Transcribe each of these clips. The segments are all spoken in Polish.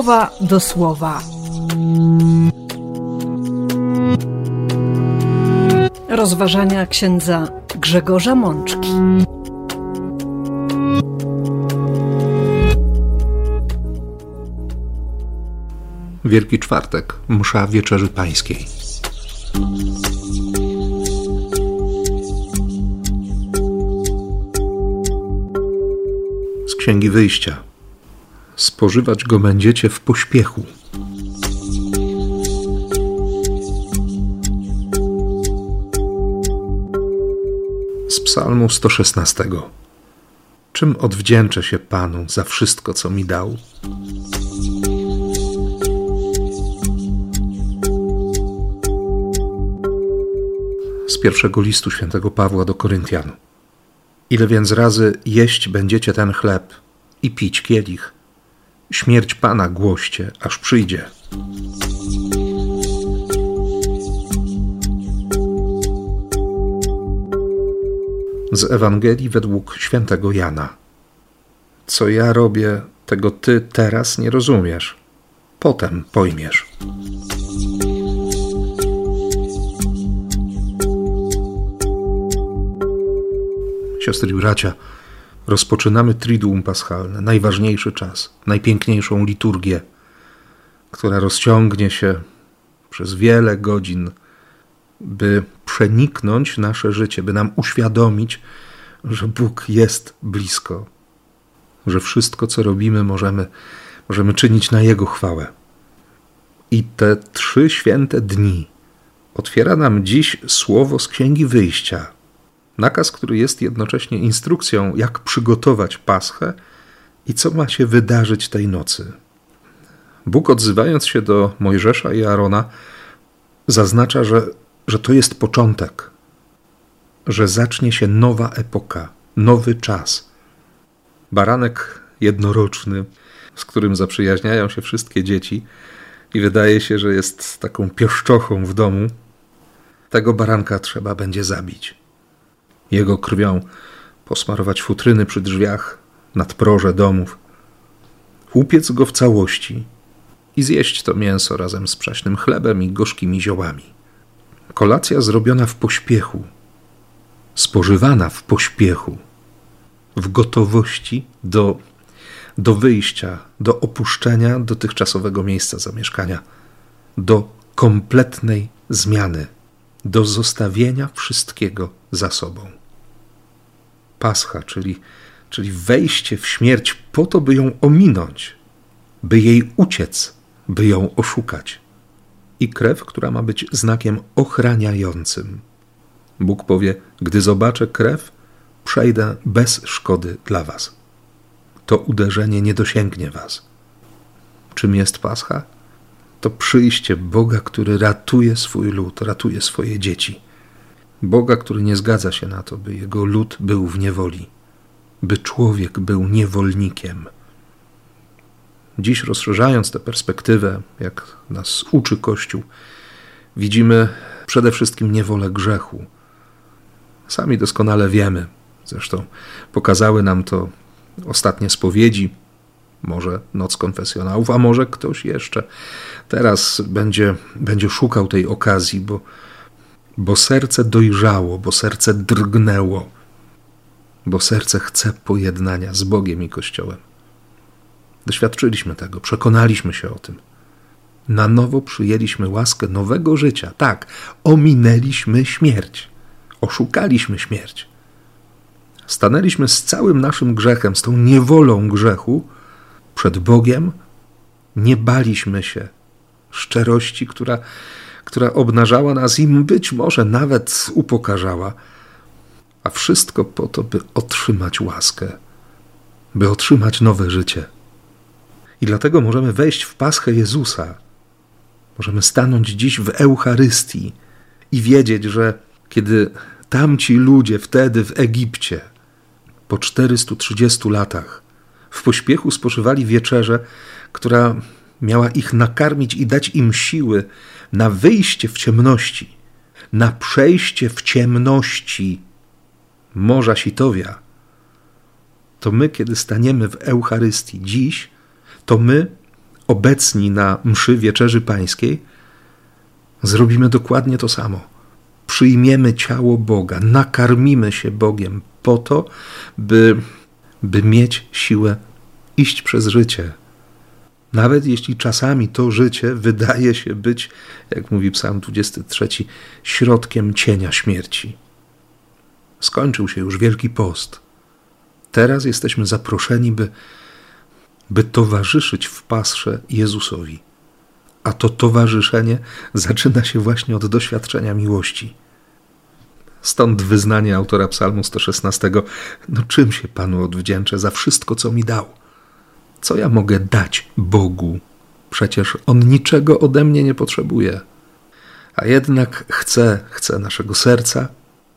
słowa do słowa. Rozważania księdza Grzegorza Mączki. Wielki Czwartek, msza Wieczerzy Pańskiej. Z Księgi Wyjścia. Spożywać go będziecie w pośpiechu. Z Psalmu 116. Czym odwdzięczę się Panu za wszystko, co mi dał? z pierwszego listu świętego Pawła do Koryntian. Ile więc razy jeść będziecie ten chleb i pić kielich? Śmierć Pana głoście, aż przyjdzie. Z Ewangelii według świętego Jana. Co ja robię, tego ty teraz nie rozumiesz. Potem pojmiesz. Siostry i bracia, rozpoczynamy Triduum Paschalne, najważniejszy czas, najpiękniejszą liturgię, która rozciągnie się przez wiele godzin, by przeniknąć nasze życie, by nam uświadomić, że Bóg jest blisko, że wszystko, co robimy, możemy, możemy czynić na Jego chwałę. I te trzy święte dni otwiera nam dziś słowo z Księgi Wyjścia – Nakaz, który jest jednocześnie instrukcją, jak przygotować Paschę i co ma się wydarzyć tej nocy. Bóg, odzywając się do Mojżesza i Aarona, zaznacza, że, że to jest początek, że zacznie się nowa epoka, nowy czas. Baranek jednoroczny, z którym zaprzyjaźniają się wszystkie dzieci, i wydaje się, że jest taką pieszczochą w domu, tego baranka trzeba będzie zabić jego krwią posmarować futryny przy drzwiach, nadproże domów, upiec go w całości i zjeść to mięso razem z przaśnym chlebem i gorzkimi ziołami. Kolacja zrobiona w pośpiechu, spożywana w pośpiechu, w gotowości do, do wyjścia, do opuszczenia dotychczasowego miejsca zamieszkania, do kompletnej zmiany, do zostawienia wszystkiego za sobą. Pascha, czyli, czyli wejście w śmierć po to, by ją ominąć, by jej uciec, by ją oszukać. I krew, która ma być znakiem ochraniającym. Bóg powie: Gdy zobaczę krew, przejdę bez szkody dla was. To uderzenie nie dosięgnie was. Czym jest Pascha? To przyjście Boga, który ratuje swój lud, ratuje swoje dzieci Boga, który nie zgadza się na to, by jego lud był w niewoli, by człowiek był niewolnikiem. Dziś, rozszerzając tę perspektywę, jak nas uczy Kościół, widzimy przede wszystkim niewolę grzechu. Sami doskonale wiemy, zresztą pokazały nam to ostatnie spowiedzi, może noc konfesjonałów, a może ktoś jeszcze teraz będzie, będzie szukał tej okazji, bo bo serce dojrzało, bo serce drgnęło, bo serce chce pojednania z Bogiem i Kościołem. Doświadczyliśmy tego, przekonaliśmy się o tym. Na nowo przyjęliśmy łaskę nowego życia. Tak, ominęliśmy śmierć, oszukaliśmy śmierć. Stanęliśmy z całym naszym grzechem, z tą niewolą grzechu przed Bogiem. Nie baliśmy się szczerości, która która obnażała nas i być może nawet upokarzała, a wszystko po to, by otrzymać łaskę, by otrzymać nowe życie. I dlatego możemy wejść w paschę Jezusa. Możemy stanąć dziś w Eucharystii i wiedzieć, że kiedy tamci ludzie wtedy w Egipcie po 430 latach w pośpiechu spożywali wieczerzę, która miała ich nakarmić i dać im siły na wyjście w ciemności, na przejście w ciemności Morza Sitowia, to my, kiedy staniemy w Eucharystii dziś, to my obecni na mszy wieczerzy pańskiej, zrobimy dokładnie to samo. Przyjmiemy ciało Boga, nakarmimy się Bogiem po to, by, by mieć siłę iść przez życie. Nawet jeśli czasami to życie wydaje się być, jak mówi Psalm 23, środkiem cienia śmierci. Skończył się już Wielki Post. Teraz jesteśmy zaproszeni, by, by towarzyszyć w pasrze Jezusowi. A to towarzyszenie zaczyna się właśnie od doświadczenia miłości. Stąd wyznanie autora Psalmu 116: No, czym się Panu odwdzięczę za wszystko, co mi dał? Co ja mogę dać Bogu? Przecież On niczego ode mnie nie potrzebuje. A jednak chce, chce naszego serca,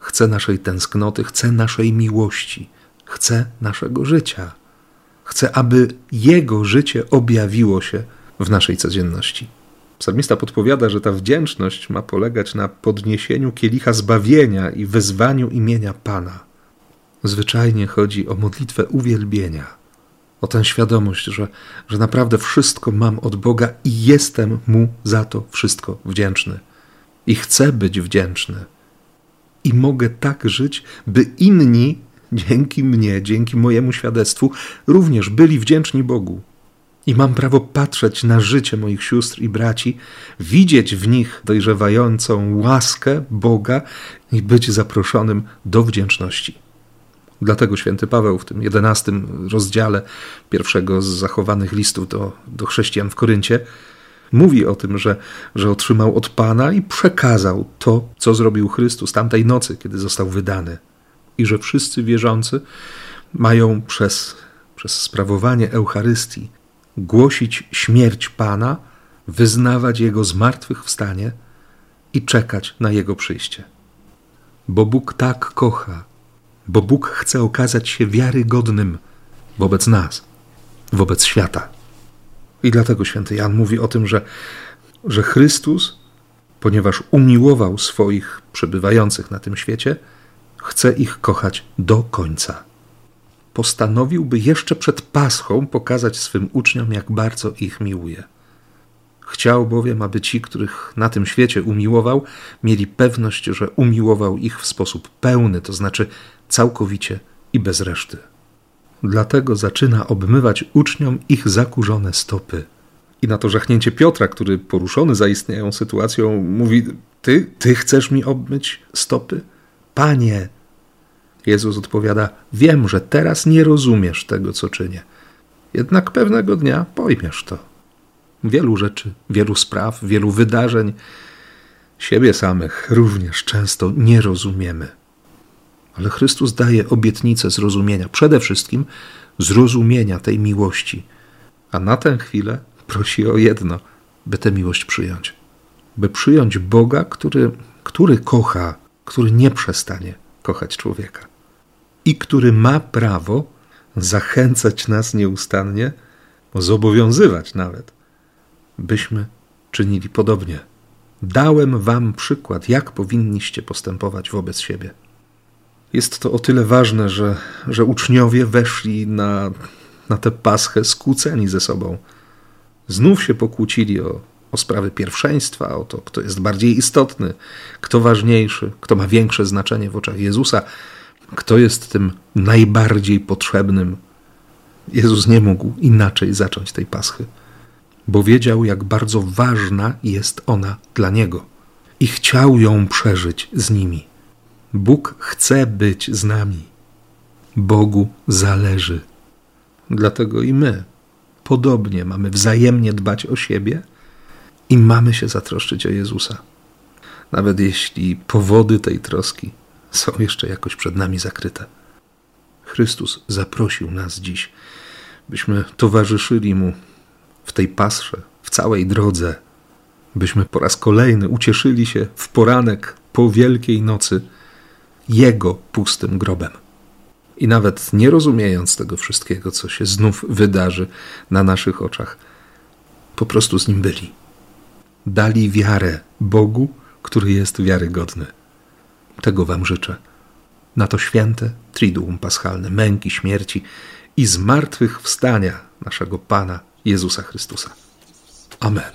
chce naszej tęsknoty, chce naszej miłości, chce naszego życia. Chce, aby Jego życie objawiło się w naszej codzienności. Psalmista podpowiada, że ta wdzięczność ma polegać na podniesieniu kielicha zbawienia i wezwaniu imienia Pana. Zwyczajnie chodzi o modlitwę uwielbienia, o tę świadomość, że, że naprawdę wszystko mam od Boga i jestem Mu za to wszystko wdzięczny. I chcę być wdzięczny. I mogę tak żyć, by inni dzięki mnie, dzięki mojemu świadectwu, również byli wdzięczni Bogu. I mam prawo patrzeć na życie moich sióstr i braci, widzieć w nich dojrzewającą łaskę Boga i być zaproszonym do wdzięczności. Dlatego święty Paweł w tym jedenastym rozdziale pierwszego z zachowanych listów do, do chrześcijan w Koryncie mówi o tym, że, że otrzymał od Pana i przekazał to, co zrobił Chrystus tamtej nocy, kiedy został wydany. I że wszyscy wierzący mają przez, przez sprawowanie Eucharystii głosić śmierć Pana, wyznawać Jego zmartwychwstanie i czekać na Jego przyjście. Bo Bóg tak kocha, bo Bóg chce okazać się wiarygodnym wobec nas, wobec świata. I dlatego święty Jan mówi o tym, że, że Chrystus, ponieważ umiłował swoich przebywających na tym świecie, chce ich kochać do końca postanowiłby jeszcze przed Paschą pokazać swym uczniom, jak bardzo ich miłuje. Chciał bowiem, aby ci, których na tym świecie umiłował, mieli pewność, że umiłował ich w sposób pełny, to znaczy całkowicie i bez reszty. Dlatego zaczyna obmywać uczniom ich zakurzone stopy. I na to żachnięcie Piotra, który poruszony zaistniałą sytuacją, mówi: Ty, ty chcesz mi obmyć stopy? Panie, Jezus odpowiada: Wiem, że teraz nie rozumiesz tego, co czynię. Jednak pewnego dnia pojmiesz to. Wielu rzeczy, wielu spraw, wielu wydarzeń, siebie samych również często nie rozumiemy. Ale Chrystus daje obietnicę zrozumienia, przede wszystkim zrozumienia tej miłości. A na tę chwilę prosi o jedno, by tę miłość przyjąć. By przyjąć Boga, który, który kocha, który nie przestanie kochać człowieka i który ma prawo zachęcać nas nieustannie, zobowiązywać nawet, byśmy czynili podobnie. Dałem wam przykład, jak powinniście postępować wobec siebie. Jest to o tyle ważne, że, że uczniowie weszli na, na tę paschę skłóceni ze sobą. Znów się pokłócili o, o sprawy pierwszeństwa, o to, kto jest bardziej istotny, kto ważniejszy, kto ma większe znaczenie w oczach Jezusa kto jest tym najbardziej potrzebnym. Jezus nie mógł inaczej zacząć tej paschy, bo wiedział, jak bardzo ważna jest ona dla niego i chciał ją przeżyć z nimi. Bóg chce być z nami. Bogu zależy. Dlatego i my podobnie mamy wzajemnie dbać o siebie i mamy się zatroszczyć o Jezusa. Nawet jeśli powody tej troski są jeszcze jakoś przed nami zakryte. Chrystus zaprosił nas dziś, byśmy towarzyszyli Mu w tej pasrze, w całej drodze, byśmy po raz kolejny ucieszyli się w poranek po wielkiej nocy Jego pustym grobem. I nawet nie rozumiejąc tego wszystkiego, co się znów wydarzy na naszych oczach, po prostu z Nim byli. Dali wiarę Bogu, który jest wiarygodny. Tego Wam życzę. Na to święte Triduum Paschalne, męki, śmierci i zmartwychwstania naszego Pana Jezusa Chrystusa. Amen.